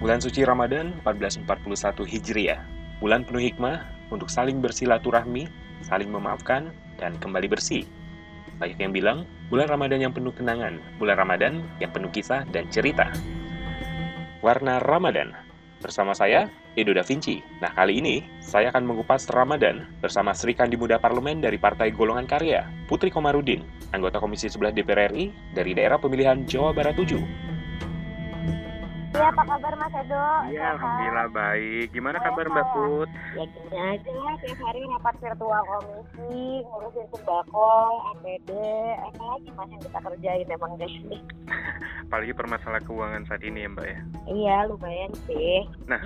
Bulan suci Ramadan 1441 Hijriah, bulan penuh hikmah untuk saling bersilaturahmi, saling memaafkan, dan kembali bersih. Banyak yang bilang, bulan Ramadan yang penuh kenangan, bulan Ramadan yang penuh kisah dan cerita. Warna Ramadan. Bersama saya, Edo Da Vinci. Nah, kali ini saya akan mengupas Ramadan bersama Sri Kandi Muda Parlemen dari Partai Golongan Karya, Putri Komarudin, anggota Komisi 11 DPR RI dari daerah pemilihan Jawa Barat 7. Iya, apa kabar Mas Edo? Iya, alhamdulillah baik. Gimana kabar Mbak Put? Ya gini aja, tiap hari rapat virtual komisi, ngurusin sembako, APD, apa lagi Mas yang kita kerjain emang guys nih. Apalagi permasalahan keuangan saat ini ya Mbak ya? Iya, lumayan sih. Nah,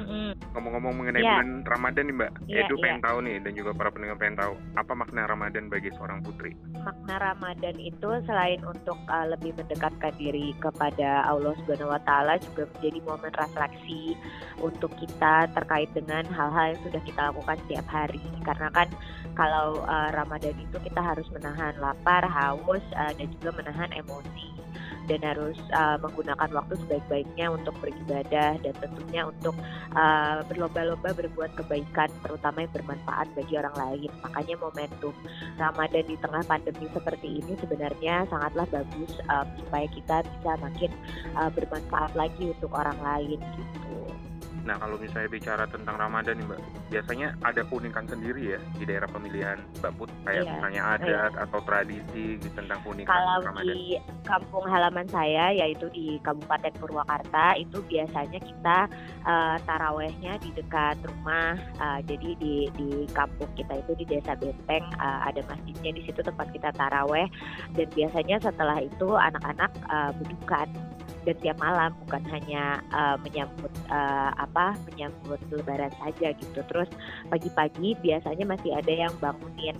ngomong-ngomong mengenai Iya. bulan Ramadan nih Mbak, Iya, Edu pengen iya. tahu nih dan juga para pendengar pengen tahu apa makna Ramadan bagi seorang putri. Makna Ramadan itu selain untuk uh, lebih mendekatkan diri kepada Allah Subhanahu wa taala juga menjadi momen refleksi untuk kita terkait dengan hal-hal yang sudah kita lakukan setiap hari. Karena kan kalau uh, Ramadan itu kita harus menahan lapar, haus uh, dan juga menahan emosi dan harus uh, menggunakan waktu sebaik-baiknya untuk beribadah dan tentunya untuk uh, berlomba-lomba berbuat kebaikan terutama yang bermanfaat bagi orang lain. Makanya momentum Ramadan di tengah pandemi seperti ini sebenarnya sangatlah bagus um, supaya kita bisa makin uh, bermanfaat lagi untuk orang lain gitu. Nah, kalau misalnya bicara tentang Ramadan nih Mbak, biasanya ada keunikan sendiri ya di daerah pemilihan Mbak Put, kayak Iya, misalnya adat atau tradisi gitu tentang keunikan Kalau Ramadan. di kampung halaman saya yaitu di Kabupaten Purwakarta itu biasanya kita uh, tarawehnya di dekat rumah. Uh, jadi di di kampung kita itu di Desa Benteng uh, ada masjidnya di situ tempat kita taraweh dan biasanya setelah itu anak-anak uh, berdukan dan tiap malam bukan hanya uh, menyambut uh, apa menyambut lebaran saja gitu. Terus pagi-pagi biasanya masih ada yang bangunin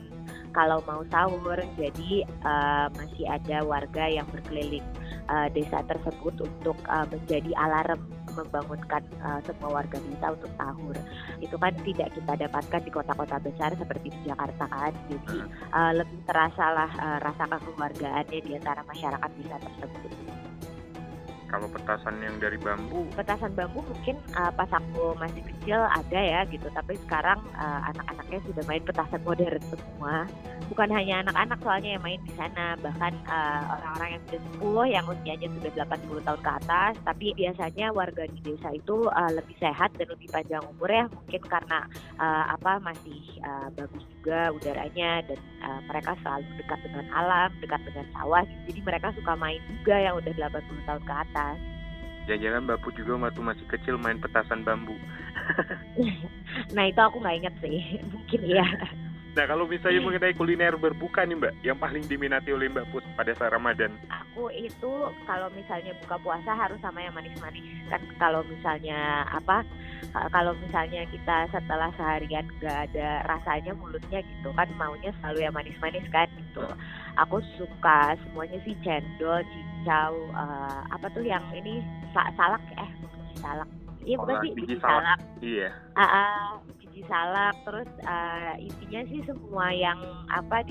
kalau mau sahur. Jadi uh, masih ada warga yang berkeliling uh, desa tersebut untuk uh, menjadi alarm membangunkan uh, semua warga desa untuk sahur. Itu kan tidak kita dapatkan di kota-kota besar seperti di Jakarta kan. Jadi uh, lebih terasa lah uh, rasa kekeluargaannya di antara masyarakat desa tersebut. Kalau petasan yang dari bambu, Petasan bambu mungkin uh, pas aku masih kecil ada ya gitu, tapi sekarang uh, anak-anaknya sudah main petasan modern semua. Bukan hanya anak-anak soalnya yang main di sana, bahkan uh, orang-orang yang sudah sepuh yang usianya sudah 80 tahun ke atas, tapi biasanya warga di desa itu uh, lebih sehat dan lebih panjang umur ya, mungkin karena uh, apa masih uh, bagus juga udaranya dan uh, mereka selalu dekat dengan alam, dekat dengan sawah, jadi mereka suka main juga yang udah 80 tahun ke atas. jangan-jangan Mbak Put juga waktu masih kecil main petasan bambu. Nah itu aku nggak inget sih, mungkin ya. Nah, kalau misalnya mengenai kuliner berbuka nih Mbak, yang paling diminati oleh Mbak Put pada saat Ramadan. Aku itu kalau misalnya buka puasa harus sama yang manis-manis. Kan kalau misalnya apa, uh, kalau misalnya kita setelah seharian nggak ada rasanya mulutnya gitu kan, maunya selalu yang manis-manis kan gitu. Aku suka semuanya sih cendol, cincau, uh, apa tuh yang ini sa- salak eh salak. Iya bukan sih biji salak. Iya. Ah, ah, biji salak terus ah, intinya sih semua yang apa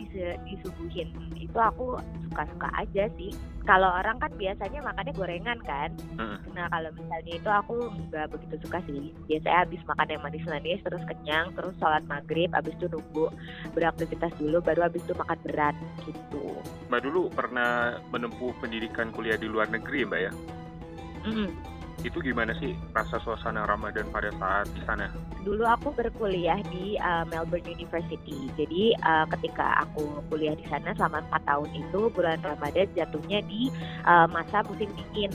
disuguhin itu aku suka-suka aja sih kalau orang kan biasanya makannya gorengan kan Mm. nah kalau misalnya itu aku nggak begitu suka sih biasanya habis makan yang manis-manis terus kenyang terus sholat maghrib habis itu nunggu beraktivitas dulu baru habis itu makan berat gitu Mbak dulu pernah menempuh pendidikan kuliah di luar negeri Mbak ya? Mm. Itu gimana sih rasa suasana Ramadan pada saat di sana? dulu aku berkuliah di uh, Melbourne University. Jadi uh, ketika aku kuliah di sana selama 4 tahun itu bulan Ramadan jatuhnya di uh, masa musim dingin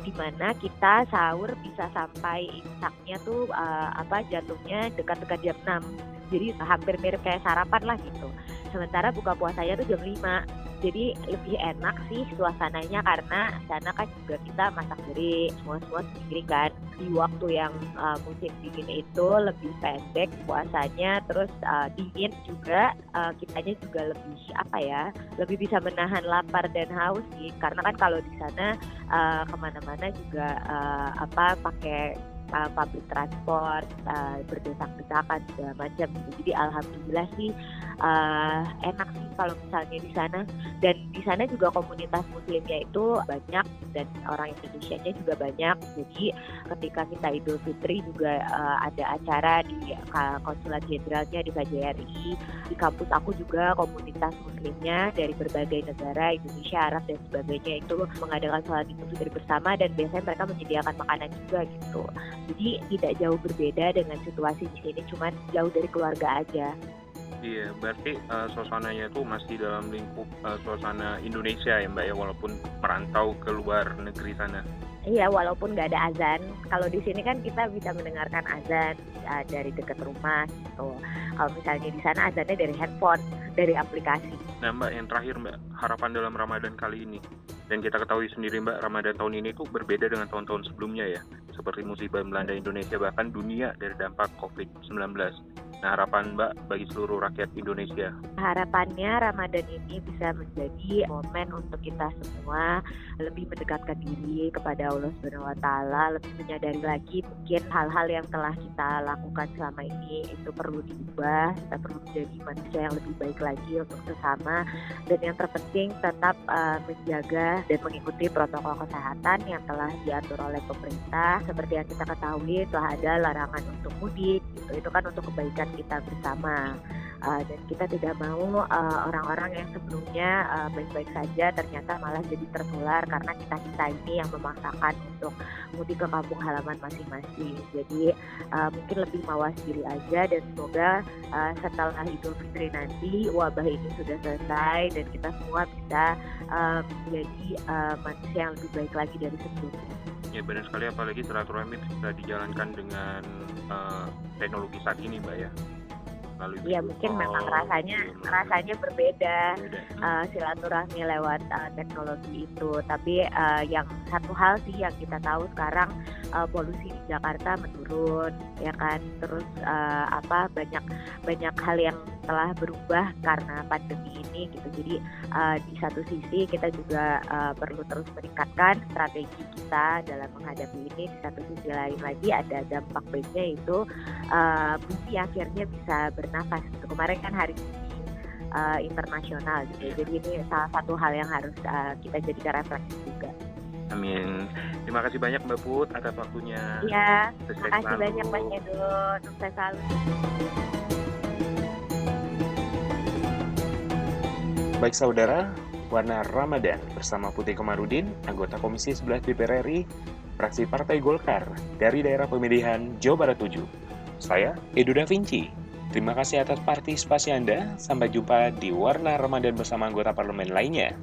di mana kita sahur bisa sampai imsaknya tuh uh, apa jatuhnya dekat-dekat jam 6. Jadi hampir mirip kayak sarapan lah gitu. Sementara buka puasanya tuh jam 5 jadi lebih enak sih suasananya karena sana kan juga kita masak sendiri semua semua sendiri kan. Di waktu yang uh, musim dingin itu lebih pendek puasanya terus uh, dingin juga uh, kitanya juga lebih apa ya lebih bisa menahan lapar dan haus sih. Karena kan kalau di sana uh, ke mana-mana juga uh, apa pakai uh, public transport, uh, berdesak-desakan segala macam. Jadi alhamdulillah sih uh, enak sih kalau misalnya di sana dan di sana juga komunitas muslimnya itu banyak dan orang Indonesia-nya juga banyak. Jadi ketika kita Idul Fitri juga uh, ada acara di uh, konsulat jenderalnya di KJRI. Di kampus aku juga komunitas muslimnya dari berbagai negara, Indonesia, Arab dan sebagainya itu mengadakan sholat Idul Fitri bersama dan biasanya mereka menyediakan makanan juga gitu. Jadi tidak jauh berbeda dengan situasi di sini, cuma jauh dari keluarga aja. Iya, berarti uh, suasananya itu masih dalam lingkup uh, suasana Indonesia ya Mbak ya, walaupun merantau ke luar negeri sana. Iya, walaupun nggak ada azan. Kalau di sini kan kita bisa mendengarkan azan uh, dari dekat rumah gitu. Kalau misalnya di sana azannya dari handphone, dari aplikasi. Nah Mbak, yang terakhir Mbak, harapan dalam Ramadan kali ini. Dan kita ketahui sendiri Mbak, Ramadan tahun ini tuh berbeda dengan tahun-tahun sebelumnya ya. Seperti musibah melanda Indonesia bahkan dunia dari dampak COVID-19. Nah, harapan Mbak bagi seluruh rakyat Indonesia? Harapannya Ramadan ini bisa menjadi momen untuk kita semua lebih mendekatkan diri kepada Allah Subhanahu wa taala, lebih menyadari lagi mungkin hal-hal yang telah kita lakukan selama ini itu perlu diubah, kita perlu menjadi manusia yang lebih baik lagi untuk sesama dan yang terpenting tetap uh, menjaga dan mengikuti protokol kesehatan yang telah diatur oleh pemerintah. Seperti yang kita ketahui telah ada larangan untuk mudik, gitu. itu kan untuk kebaikan kita bersama uh, dan kita tidak mau uh, orang-orang uh, yang sebelumnya uh, baik-baik saja ternyata malah jadi tertular karena kita kita ini yang memaksakan untuk mudik ke kampung halaman masing-masing. Jadi uh, mungkin lebih mawas diri aja dan semoga uh, setelah Idul Fitri nanti wabah ini sudah selesai dan kita semua bisa uh, menjadi uh, manusia yang lebih baik lagi dari sebelumnya. Ya benar sekali apalagi silaturahmi bisa dijalankan dengan uh, teknologi saat ini, Mbak ya melalui Iya mungkin memang rasanya rasanya berbeda uh, silaturahmi lewat uh, teknologi itu. Tapi uh, yang satu hal sih yang kita tahu sekarang uh, polusi di Jakarta menurun, ya kan. Terus uh, apa banyak banyak hal yang telah berubah karena pandemi ini gitu. Jadi uh, di satu sisi kita juga uh, perlu terus meningkatkan strategi kita dalam menghadapi ini. Di satu sisi lain lagi ada dampak baiknya itu uh, bumi akhirnya bisa ber bernafas gitu. Kemarin kan hari uh, internasional gitu. Jadi ini salah satu hal yang harus uh, kita jadikan refleksi juga. Amin. Terima kasih banyak Mbak Put atas waktunya. Iya. Terima kasih selalu. banyak Mbak Edo. Sukses selalu. Baik saudara, Warna Ramadan bersama Putih Komarudin, anggota Komisi 11 DPR RI, fraksi Partai Golkar dari daerah pemilihan Jawa Barat 7. Saya, Edo Da Vinci, Terima kasih atas partisipasi Anda. Sampai jumpa di Warna Ramadan bersama anggota parlemen lainnya.